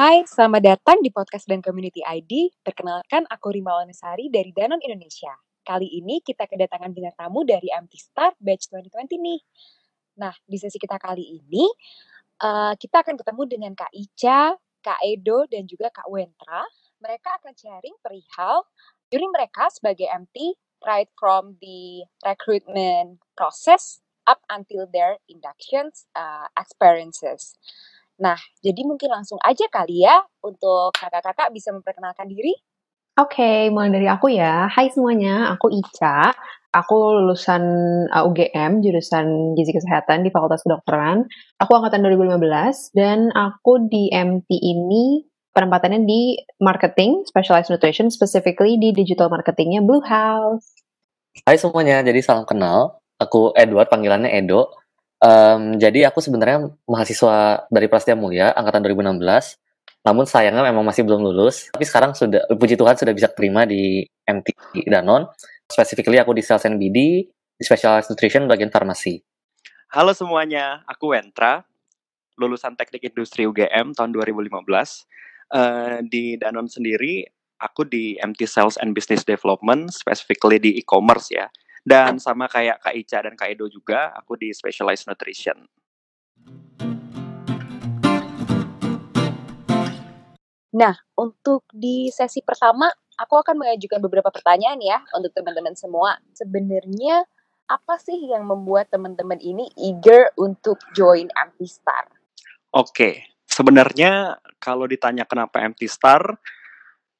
Hai, selamat datang di podcast dan Community ID. Perkenalkan, aku Rima Wanesari dari Danon Indonesia. Kali ini kita kedatangan bintang tamu dari MT Star Batch 2020 nih. Nah, di sesi kita kali ini, uh, kita akan ketemu dengan Kak Ica, Kak Edo, dan juga Kak Wentra. Mereka akan sharing perihal diri mereka sebagai MT right from the recruitment process up until their inductions uh, experiences. Nah, jadi mungkin langsung aja kali ya untuk kakak-kakak bisa memperkenalkan diri. Oke, okay, mulai dari aku ya. Hai semuanya, aku Ica. Aku lulusan uh, UGM, jurusan Gizi Kesehatan di Fakultas Kedokteran. Aku angkatan 2015 dan aku di MT ini penempatannya di marketing, specialized nutrition, specifically di digital marketingnya Blue House. Hai semuanya, jadi salam kenal. Aku Edward, panggilannya Edo. Um, jadi aku sebenarnya mahasiswa dari Prasetya Mulia angkatan 2016. Namun sayangnya memang masih belum lulus. Tapi sekarang sudah puji Tuhan sudah bisa terima di MT Danon. Specifically aku di Sales and BD, di Specialized Nutrition bagian farmasi. Halo semuanya, aku Wentra, lulusan Teknik Industri UGM tahun 2015. Uh, eh, di Danon sendiri, aku di MT Sales and Business Development, specifically di e-commerce ya. Dan sama kayak Kak Ica dan Kak Edo juga, aku di Specialized Nutrition. Nah, untuk di sesi pertama, aku akan mengajukan beberapa pertanyaan ya untuk teman-teman semua. Sebenarnya apa sih yang membuat teman-teman ini eager untuk join MT Star? Oke, sebenarnya kalau ditanya kenapa MT Star,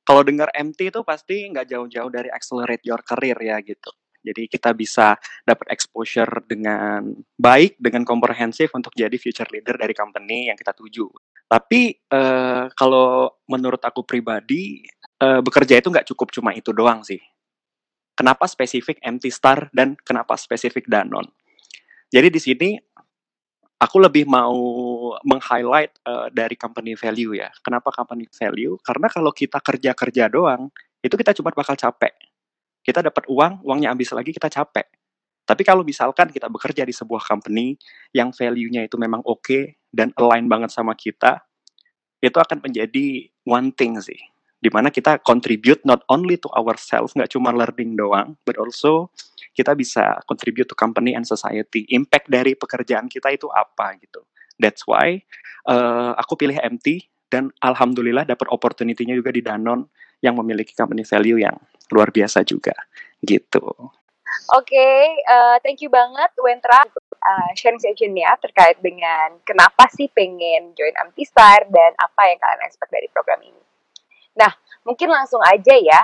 kalau dengar MT itu pasti nggak jauh-jauh dari accelerate your career ya gitu. Jadi kita bisa dapat exposure dengan baik, dengan komprehensif untuk jadi future leader dari company yang kita tuju. Tapi uh, kalau menurut aku pribadi, uh, bekerja itu nggak cukup cuma itu doang sih. Kenapa spesifik MT Star dan kenapa spesifik Danon? Jadi di sini aku lebih mau meng-highlight uh, dari company value ya. Kenapa company value? Karena kalau kita kerja-kerja doang, itu kita cuma bakal capek kita dapat uang, uangnya habis lagi kita capek. Tapi kalau misalkan kita bekerja di sebuah company yang value-nya itu memang oke okay dan align banget sama kita, itu akan menjadi one thing sih. Di mana kita contribute not only to ourselves, nggak cuma learning doang, but also kita bisa contribute to company and society. Impact dari pekerjaan kita itu apa gitu. That's why uh, aku pilih MT dan alhamdulillah dapat opportunity-nya juga di Danon yang memiliki company value yang luar biasa juga gitu. Oke, okay, uh, eh, thank you banget Wentra uh, sharing sessionnya terkait dengan kenapa sih pengen join Star dan apa yang kalian expect dari program ini. Nah, mungkin langsung aja ya.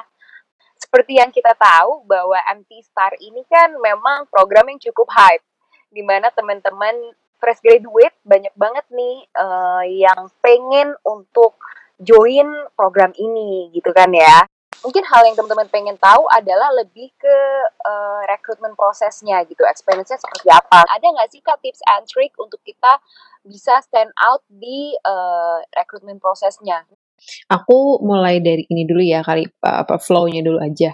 Seperti yang kita tahu bahwa Star ini kan memang program yang cukup hype, di mana teman-teman fresh graduate banyak banget nih uh, yang pengen untuk join program ini gitu kan ya mungkin hal yang teman-teman pengen tahu adalah lebih ke uh, rekrutmen prosesnya gitu, experience-nya seperti apa. Ada nggak sih kak tips and trick untuk kita bisa stand out di uh, rekrutmen prosesnya? Aku mulai dari ini dulu ya kali apa flow-nya dulu aja.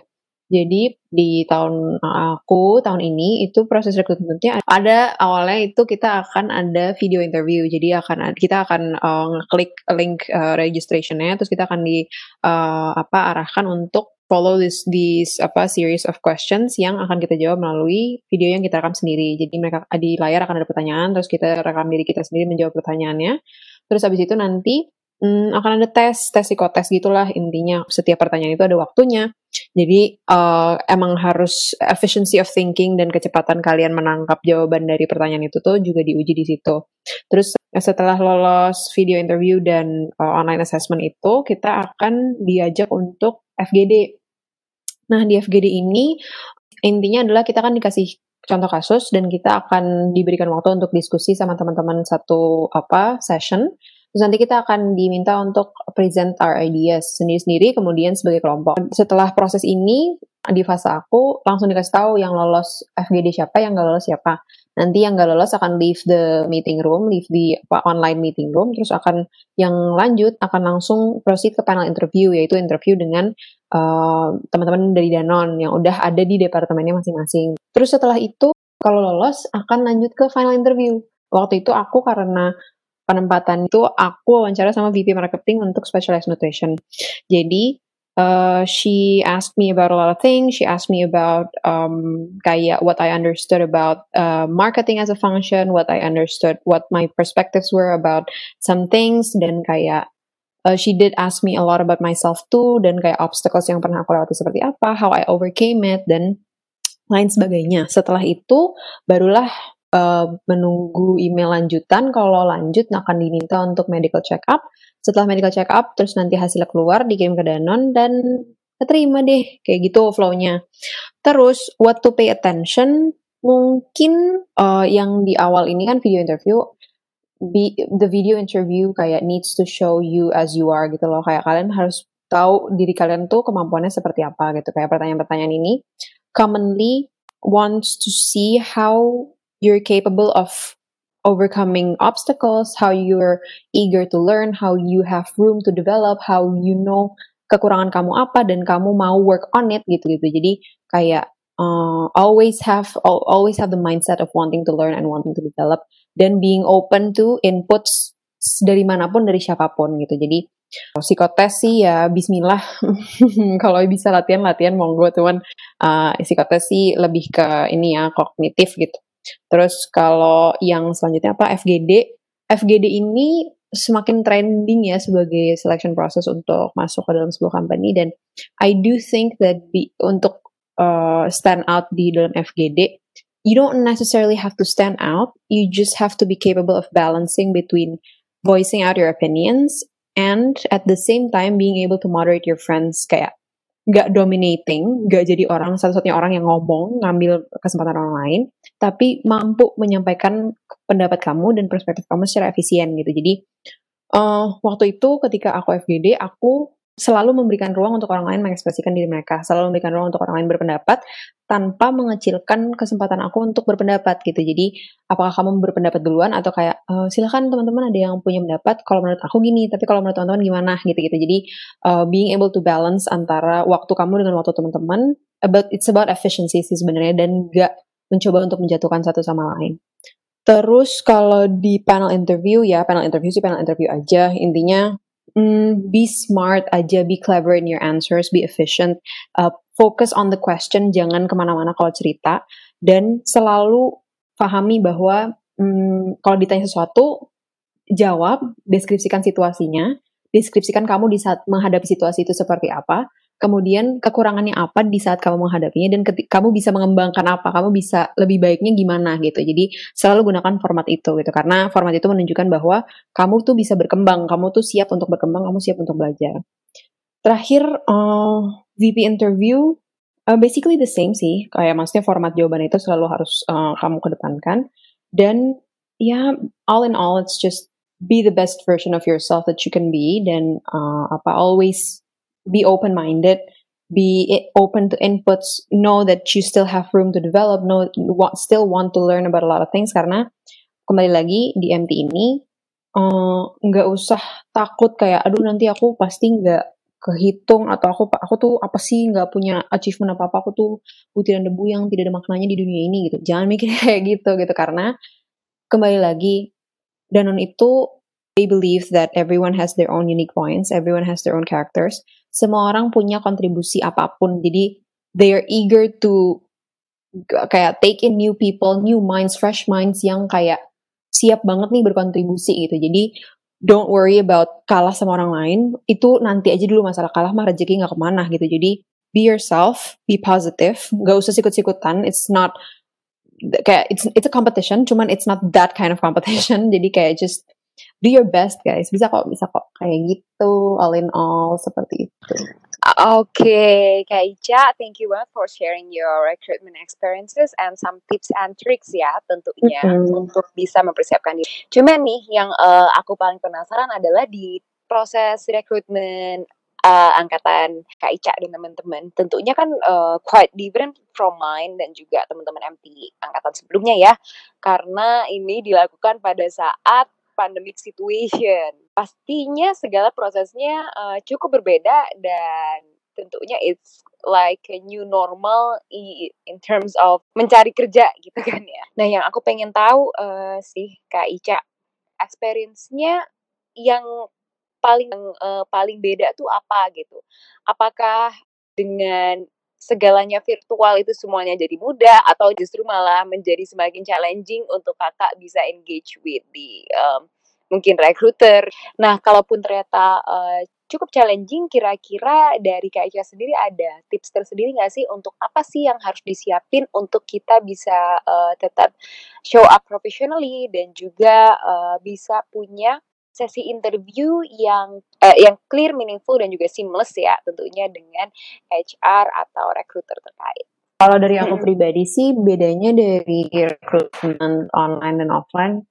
Jadi di tahun aku tahun ini itu proses rekrutmennya ada awalnya itu kita akan ada video interview. Jadi akan kita akan uh, ngeklik link uh, registrationnya terus kita akan di uh, apa arahkan untuk follow this this apa series of questions yang akan kita jawab melalui video yang kita rekam sendiri. Jadi mereka di layar akan ada pertanyaan terus kita rekam diri kita sendiri menjawab pertanyaannya. Terus habis itu nanti hmm, akan ada tes, tes psikotes gitulah intinya. Setiap pertanyaan itu ada waktunya. Jadi uh, emang harus efficiency of thinking dan kecepatan kalian menangkap jawaban dari pertanyaan itu tuh juga diuji di situ. Terus setelah lolos video interview dan uh, online assessment itu, kita akan diajak untuk FGD. Nah di FGD ini intinya adalah kita kan dikasih contoh kasus dan kita akan diberikan waktu untuk diskusi sama teman-teman satu apa session Terus nanti kita akan diminta untuk present our ideas sendiri-sendiri, kemudian sebagai kelompok. Setelah proses ini, di fase aku, langsung dikasih tahu yang lolos FGD siapa, yang gak lolos siapa. Nanti yang gak lolos akan leave the meeting room, leave the apa, online meeting room, terus akan yang lanjut akan langsung proceed ke panel interview, yaitu interview dengan uh, teman-teman dari Danon yang udah ada di departemennya masing-masing. Terus setelah itu, kalau lolos akan lanjut ke final interview. Waktu itu aku karena penempatan itu aku wawancara sama VP marketing untuk specialized nutrition. Jadi uh, she asked me about a lot of things. She asked me about um, kayak what I understood about uh, marketing as a function, what I understood, what my perspectives were about some things, dan kayak uh, she did ask me a lot about myself too, dan kayak obstacles yang pernah aku lewati seperti apa, how I overcame it, dan lain sebagainya. Setelah itu barulah uh, menunggu email lanjutan. Kalau lanjut akan diminta untuk medical check up. Setelah medical check up, terus nanti hasilnya keluar, dikirim ke Danon dan keterima deh kayak gitu flownya. Terus what to pay attention mungkin uh, yang di awal ini kan video interview be, the video interview kayak needs to show you as you are gitu loh kayak kalian harus tahu diri kalian tuh kemampuannya seperti apa gitu kayak pertanyaan-pertanyaan ini commonly wants to see how you're capable of overcoming obstacles, how you're eager to learn, how you have room to develop, how you know kekurangan kamu apa dan kamu mau work on it gitu-gitu. Jadi kayak uh, always have always have the mindset of wanting to learn and wanting to develop dan being open to inputs dari mana pun dari siapa pun gitu. Jadi Psikotes sih ya bismillah. Kalau bisa latihan latihan monggo cuman uh, psikotes sih lebih ke ini ya kognitif gitu. Terus kalau yang selanjutnya apa? FGD? FGD ini semakin trending ya sebagai selection process untuk masuk ke dalam sebuah company. Dan I do think that be, untuk uh, stand out di dalam FGD you don't necessarily have to stand out. You just have to be capable of balancing between voicing out your opinions and at the same time being able to moderate your friends. Kayak gak dominating, gak jadi orang satu-satunya orang yang ngomong ngambil kesempatan orang lain, tapi mampu menyampaikan pendapat kamu dan perspektif kamu secara efisien gitu. Jadi uh, waktu itu ketika aku FGD, aku selalu memberikan ruang untuk orang lain mengekspresikan diri mereka, selalu memberikan ruang untuk orang lain berpendapat tanpa mengecilkan kesempatan aku untuk berpendapat gitu. Jadi apakah kamu berpendapat duluan atau kayak e, silakan teman-teman ada yang punya pendapat. Kalau menurut aku gini, tapi kalau menurut teman-teman gimana gitu-gitu. Jadi uh, being able to balance antara waktu kamu dengan waktu teman-teman, about it's about efficiency sih sebenarnya dan gak mencoba untuk menjatuhkan satu sama lain. Terus kalau di panel interview ya panel interview sih panel interview aja. Intinya mm, be smart aja, be clever in your answers, be efficient, uh, focus on the question, jangan ke mana-mana kalau cerita, dan selalu pahami bahwa mm, kalau ditanya sesuatu, jawab, deskripsikan situasinya, deskripsikan kamu di saat menghadapi situasi itu seperti apa, kemudian kekurangannya apa di saat kamu menghadapinya dan kamu bisa mengembangkan apa, kamu bisa lebih baiknya gimana gitu. Jadi selalu gunakan format itu gitu karena format itu menunjukkan bahwa kamu tuh bisa berkembang, kamu tuh siap untuk berkembang, kamu siap untuk belajar. Terakhir uh, eh, VP interview uh, basically the same sih, kayak maksudnya format jawaban itu selalu harus uh, kamu kedepankan dan ya yeah, all in all it's just be the best version of yourself that you can be dan uh, apa always be open minded be open to inputs know that you still have room to develop know still want to learn about a lot of things. Karena kembali lagi di MT ini eh, nggak uh, usah takut kayak aduh nanti aku pasti nggak kehitung atau aku aku tuh apa sih nggak punya achievement apa apa aku tuh butiran debu yang tidak ada maknanya di dunia ini gitu. Jangan mikir kayak gitu gitu. Karena kembali lagi Danon itu they believe that everyone has their own unique points everyone has their own characters semua orang punya kontribusi apa pun. Jadi they are eager to kayak take in new people, new minds, fresh minds yang kayak siap banget nih berkontribusi gitu. Jadi don't worry about kalah sama orang lain. Itu nanti aja dulu masalah kalah mah rezeki nggak ke mana gitu. Jadi be yourself, be positive, gak usah sikut-sikutan. It's not kayak it's it's a competition, cuman it's not that kind of competition. Jadi kayak just do your best guys bisa kok bisa kok kayak gitu all in all seperti itu Oke, okay. Kak Ica, thank you banget for sharing your recruitment experiences and some tips and tricks ya tentunya mm -hmm. untuk bisa mempersiapkan diri. Cuma nih yang uh, aku paling penasaran adalah di proses rekrutmen uh, angkatan Kak Ica dan teman-teman. Tentunya kan uh, quite different from mine dan juga teman-teman MT angkatan sebelumnya ya. Karena ini dilakukan pada saat pandemic situation. Pastinya segala prosesnya uh, cukup berbeda dan tentunya it's like a new normal in terms of mencari kerja gitu kan ya. Nah yang aku pengen tahu uh, sih Kak Ica, experience-nya yang paling uh, paling beda tuh apa gitu? Apakah dengan segalanya virtual itu semuanya jadi mudah atau justru malah menjadi semakin challenging untuk kakak bisa engage with di um, mungkin recruiter. Nah, kalaupun ternyata uh, cukup challenging, kira-kira dari Kak sendiri ada tips tersendiri nggak sih untuk apa sih yang harus disiapin untuk kita bisa uh, tetap show up professionally dan juga uh, bisa punya sesi interview yang uh, yang clear, meaningful dan juga seamless ya tentunya dengan HR atau recruiter terkait. Kalau dari aku pribadi sih bedanya dari recruitment online dan offline.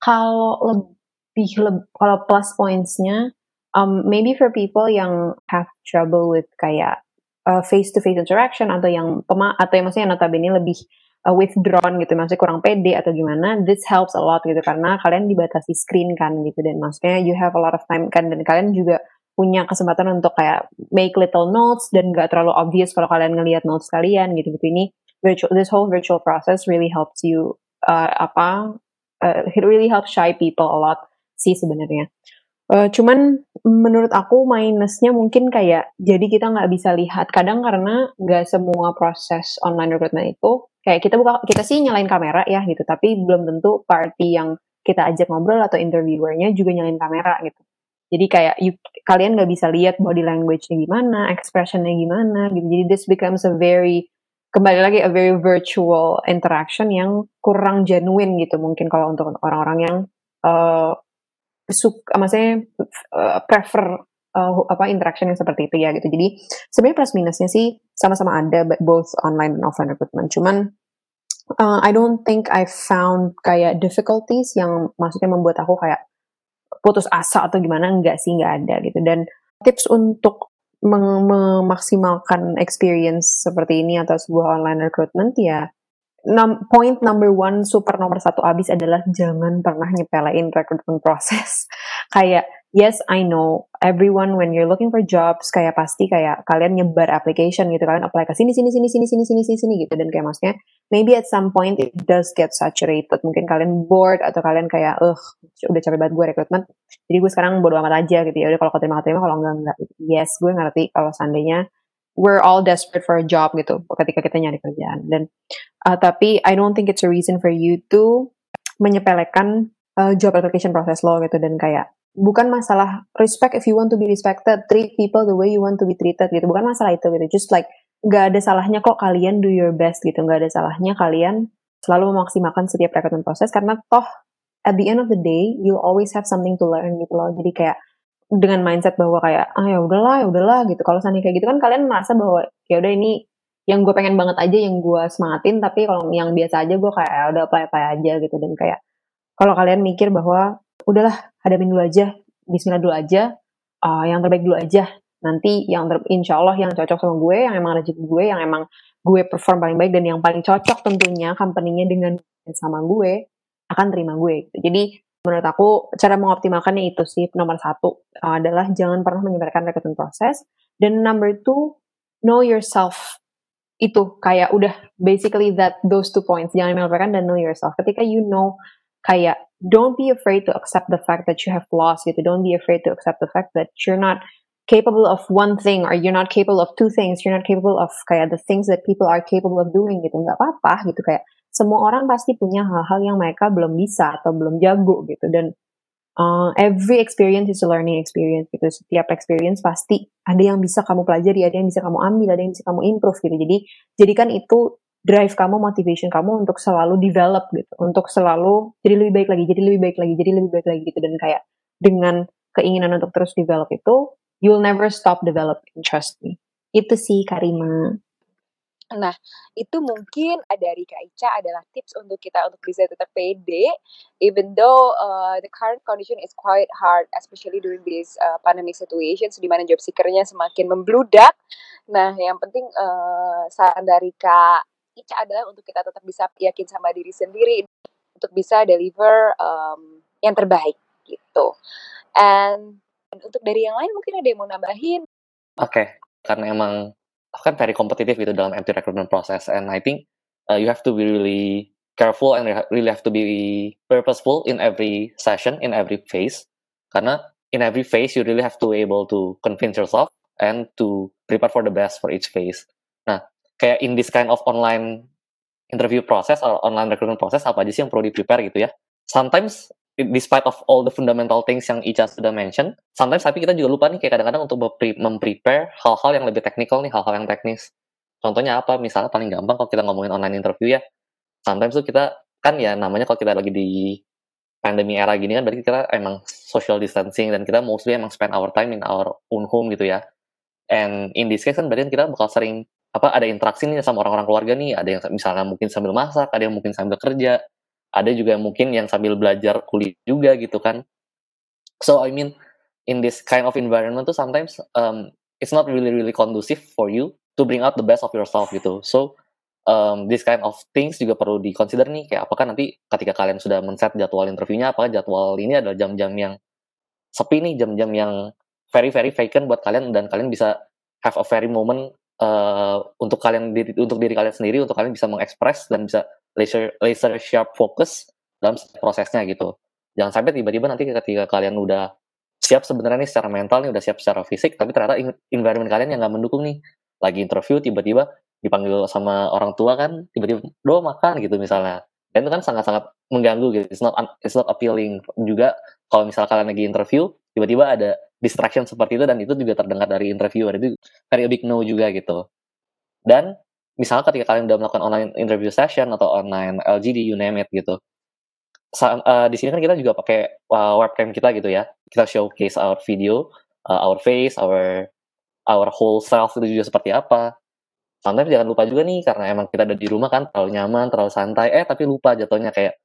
Kalau lebih, lebih kalau plus pointsnya, um, maybe for people yang have trouble with kayak uh, face to face interaction atau yang pema atau yang maksudnya notabene lebih uh, withdrawn gitu maksudnya kurang pede atau gimana this helps a lot gitu karena kalian dibatasi screen kan gitu dan maksudnya you have a lot of time kan dan kalian juga punya kesempatan untuk kayak make little notes dan gak terlalu obvious kalau kalian ngelihat notes kalian gitu gitu. Ini virtual this whole virtual process really helps you uh, apa uh, it really helps shy people a lot sih sebenarnya. Uh, cuman menurut aku minusnya mungkin kayak jadi kita nggak bisa lihat. Kadang karena nggak semua proses online recruitment itu kayak kita buka kita sih nyalain kamera ya gitu. Tapi belum tentu party yang kita ajak ngobrol atau interviewernya juga nyalain kamera gitu. Jadi kayak you, kalian nggak bisa lihat body language-nya gimana expressionnya gimana gitu. Jadi this becomes a very kembali lagi a very virtual interaction yang kurang genuine gitu. Mungkin kalau untuk orang-orang yang uh, suka maksudnya uh, prefer uh, apa interaction yang seperti itu ya gitu. Jadi sebenarnya plus minusnya sih sama-sama ada both online dan offline recruitment. Cuman uh, I don't think I found kayak difficulties yang maksudnya membuat aku kayak putus asa atau gimana enggak sih enggak ada gitu. Dan tips untuk memaksimalkan experience seperti ini atau sebuah online recruitment ya num point number one super nomor satu abis adalah jangan pernah nyepelein recruitment proses. kayak yes I know. Everyone when you're looking for jobs kayak pasti kayak kalian nyebar application gitu kalian apply ke sini sini sini sini sini sini sini sini gitu. Dan kayak maksudnya maybe at some point it does get saturated. Mungkin kalian bored atau kalian kayak eh udah capek banget gue recruitment. Jadi gue sekarang bodo amat aja gitu ya. Udah kalau keterima keterima kalau enggak enggak. Yes gue ngerti kalau seandainya we're all desperate for a job gitu ketika kita nyari kerjaan. Dan uh, tapi I don't think it's a reason for you to menyepelekan uh, job application process lo gitu. Dan kayak bukan masalah respect if you want to be respected treat people the way you want to be treated gitu. Bukan masalah itu gitu. Just like nggak ada salahnya kok kalian do your best gitu. Nggak ada salahnya kalian selalu memaksimalkan setiap recruitment proses karena toh at the end of the day you always have something to learn gitu loh. Jadi kayak dengan mindset bahwa kayak ah ya udahlah ya udahlah gitu. Kalau seandainya kayak gitu kan kalian merasa bahwa ya udah ini yang gue pengen banget aja yang gue semangatin tapi kalau yang biasa aja gue kayak ya udah apply apply aja gitu. Dan kayak kalau kalian mikir bahwa udahlah hadapin dulu aja. Bismillah dulu aja. Uh, yang terbaik dulu aja. Nanti yang ter insya Allah yang cocok sama gue yang emang rezeki gue yang emang gue perform paling baik dan yang paling cocok tentunya company-nya dengan sama gue akan terima gue. Gitu. jadi menurut aku cara mengoptimalkannya itu sih. Nomor satu uh, adalah jangan pernah menyebarkan recruitment proses. Dan number two know yourself. Itu kayak udah basically that those two points. Jangan menyebarkan dan know yourself. Ketika you know kayak don't be afraid to accept the fact that you have lost gitu don't be afraid to accept the fact that you're not capable of one thing or you're not capable of two things. You're not capable of kayak the things that people are capable of doing gitu. Nggak apa-apa gitu. Kayak semua orang pasti punya hal-hal yang mereka belum bisa atau belum jago gitu. Dan uh, every experience is a learning experience gitu. Setiap experience pasti ada yang bisa kamu pelajari ada yang bisa kamu ambil ada yang bisa kamu improve gitu. Jadi jadikan itu drive kamu motivation kamu untuk selalu develop gitu. Untuk selalu jadi lebih baik lagi jadi lebih baik lagi jadi lebih baik lagi gitu. Dan kayak dengan keinginan untuk terus develop itu you'll never stop developing trust me. Itu sih Karima Nah, itu mungkin dari Kak Ica adalah tips untuk kita untuk bisa tetap pede, even though uh, the current condition is quite hard, especially during this uh, pandemic situations, di mana job seeker-nya semakin membludak. Nah, yang penting uh, saran dari Kak adalah untuk kita tetap bisa yakin sama diri sendiri, untuk bisa deliver um, yang terbaik gitu. And, untuk dari yang lain mungkin ada yang mau nambahin? Oke, okay. karena emang kan very kompetitif gitu dalam empty recruitment process and I think uh, you have to be really careful and really have to be purposeful in every session, in every phase. Karena in every phase you really have to able to convince yourself and to prepare for the best for each phase. Nah, kayak in this kind of online interview process or online recruitment process apa aja sih yang perlu di prepare gitu ya? Sometimes despite of all the fundamental things yang Ica sudah mention, sometimes tapi kita juga lupa nih kayak kadang-kadang untuk memprepare hal-hal yang lebih teknikal nih, hal-hal yang teknis. Contohnya apa? Misalnya paling gampang kalau kita ngomongin online interview ya, sometimes tuh kita kan ya namanya kalau kita lagi di pandemi era gini kan berarti kita emang social distancing dan kita mostly emang spend our time in our own home gitu ya. And in this case kan berarti kita bakal sering apa ada interaksi nih sama orang-orang keluarga nih, ada yang misalnya mungkin sambil masak, ada yang mungkin sambil kerja, ada juga yang mungkin yang sambil belajar kuliah juga gitu kan. So I mean in this kind of environment tuh sometimes um, it's not really really conducive for you to bring out the best of yourself gitu. So um, this kind of things juga perlu di consider nih kayak apakah nanti ketika kalian sudah men-set jadwal interviewnya apakah jadwal ini adalah jam-jam yang sepi nih jam-jam yang very very vacant buat kalian dan kalian bisa have a very moment uh, untuk kalian diri, untuk diri kalian sendiri untuk kalian bisa mengekspres dan bisa laser laser sharp fokus dalam prosesnya gitu. Jangan sampai tiba-tiba nanti ketika kalian udah siap sebenarnya nih secara mental nih udah siap secara fisik tapi ternyata environment kalian yang nggak mendukung nih. Lagi interview tiba-tiba dipanggil sama orang tua kan tiba-tiba do makan gitu misalnya. Dan itu kan sangat-sangat mengganggu gitu. It's not it's not appealing juga kalau misalnya kalian lagi interview tiba-tiba ada distraction seperti itu dan itu juga terdengar dari interviewer. Itu very big no juga gitu. Dan misalnya ketika kalian udah melakukan online interview session atau online LGD you name it gitu. Uh, di sini kan kita juga pakai uh, webcam kita gitu ya. Kita showcase our video uh, our face our our whole self itu juga seperti apa. Sometimes jangan lupa juga nih karena emang kita ada di rumah kan terlalu nyaman terlalu santai. Eh tapi lupa jatuhnya kayak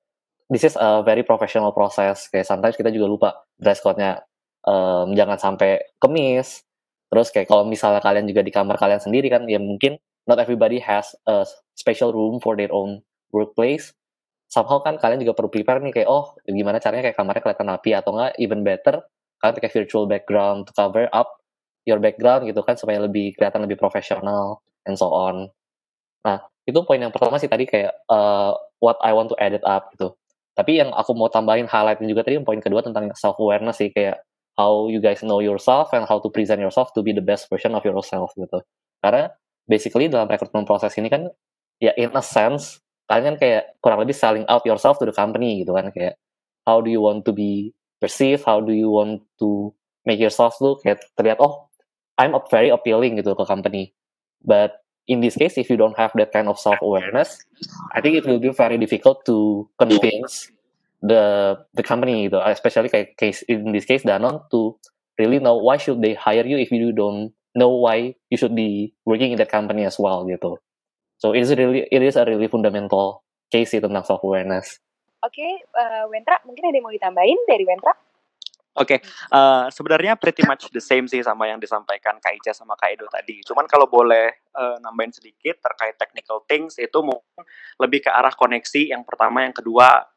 this is a very professional process. Kayak sometimes kita juga lupa dress code-nya um, jangan sampai kemis terus kayak kalau misalnya kalian juga di kamar kalian sendiri kan ya mungkin not everybody has a special room for their own workplace somehow kan kalian juga perlu prepare nih kayak oh gimana caranya kayak kamarnya kelihatan rapi atau enggak even better kalian pakai virtual background to cover up your background gitu kan supaya lebih kelihatan lebih profesional and so on. Nah, itu poin yang pertama sih tadi kayak uh, what I want to add it up gitu. Tapi yang aku mau tambahin highlight juga tadi poin kedua tentang self awareness sih kayak how you guys know yourself and how to present yourself to be the best version of yourself gitu. Karena basically dalam recruitment proses ini kan ya in a sense kalian kan kayak kurang lebih selling out yourself to the company gitu kan. Kayak how do you want to be perceived, how do you want to make yourself look? Kayak terlihat oh I'm very appealing gitu ke company. But in this case, if you don't have that kind of self awareness, I think it will be very difficult to convince the the company, gitu, especially case in this case Danone, to really know why should they hire you if you don't know why you should be working in that company as well, gitu. So it is really it is a really fundamental case tentang self awareness. Oke, okay, uh, Wentra, mungkin ada yang mau ditambahin dari Wentra? Oke, okay. uh, eh, sebenarnya pretty much the same sih sama yang disampaikan Kak Ica sama Kak Edo tadi. Cuman kalau boleh uh, nambahin sedikit terkait technical things itu mungkin lebih ke arah koneksi. Yang pertama, yang kedua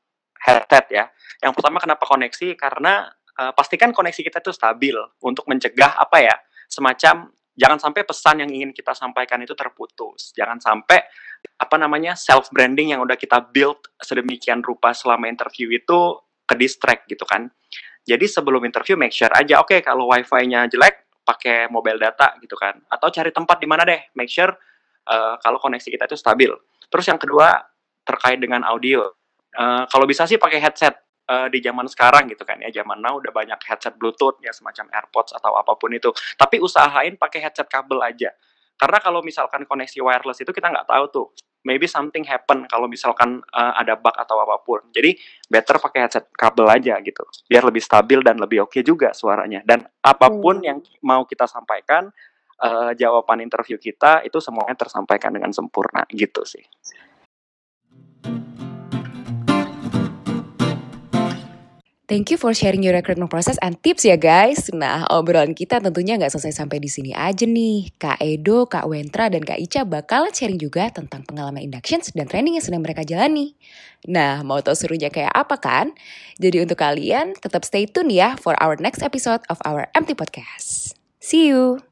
headset ya. Yang pertama kenapa koneksi? Karena uh, pastikan koneksi kita itu stabil untuk mencegah apa ya semacam jangan sampai pesan yang ingin kita sampaikan itu terputus. Jangan sampai apa namanya self branding yang udah kita build sedemikian rupa selama interview itu ke distract gitu kan. Jadi sebelum interview make sure aja, oke okay, kalau wifi-nya jelek, pakai mobile data gitu kan. Atau cari tempat di mana deh, make sure uh, kalau koneksi kita itu stabil. Terus yang kedua terkait dengan audio. Uh, kalau bisa sih pakai headset uh, di zaman sekarang gitu kan ya. Zaman now udah banyak headset Bluetooth ya semacam AirPods atau apa pun itu. Tapi usahain pakai headset kabel aja. Karena kalau misalkan koneksi wireless itu kita nggak tahu tuh maybe something happen kalau misalkan uh, ada bug atau apa pun. Jadi better pakai headset kabel aja gitu, biar lebih stabil dan lebih oke okay juga suaranya. Dan apa pun hmm. yang mau kita sampaikan, uh, jawaban interview kita itu semuanya tersampaikan dengan sempurna gitu sih. Thank you for sharing your recruitment process and tips ya guys. Nah, obrolan kita tentunya nggak selesai sampai di sini aja nih. Kak Edo, Kak Wentra, dan Kak Ica bakal sharing juga tentang pengalaman inductions dan training yang sedang mereka jalani. Nah, mau tahu serunya kayak apa kan? Jadi untuk kalian, tetap stay tune ya for our next episode of our MT Podcast. See you!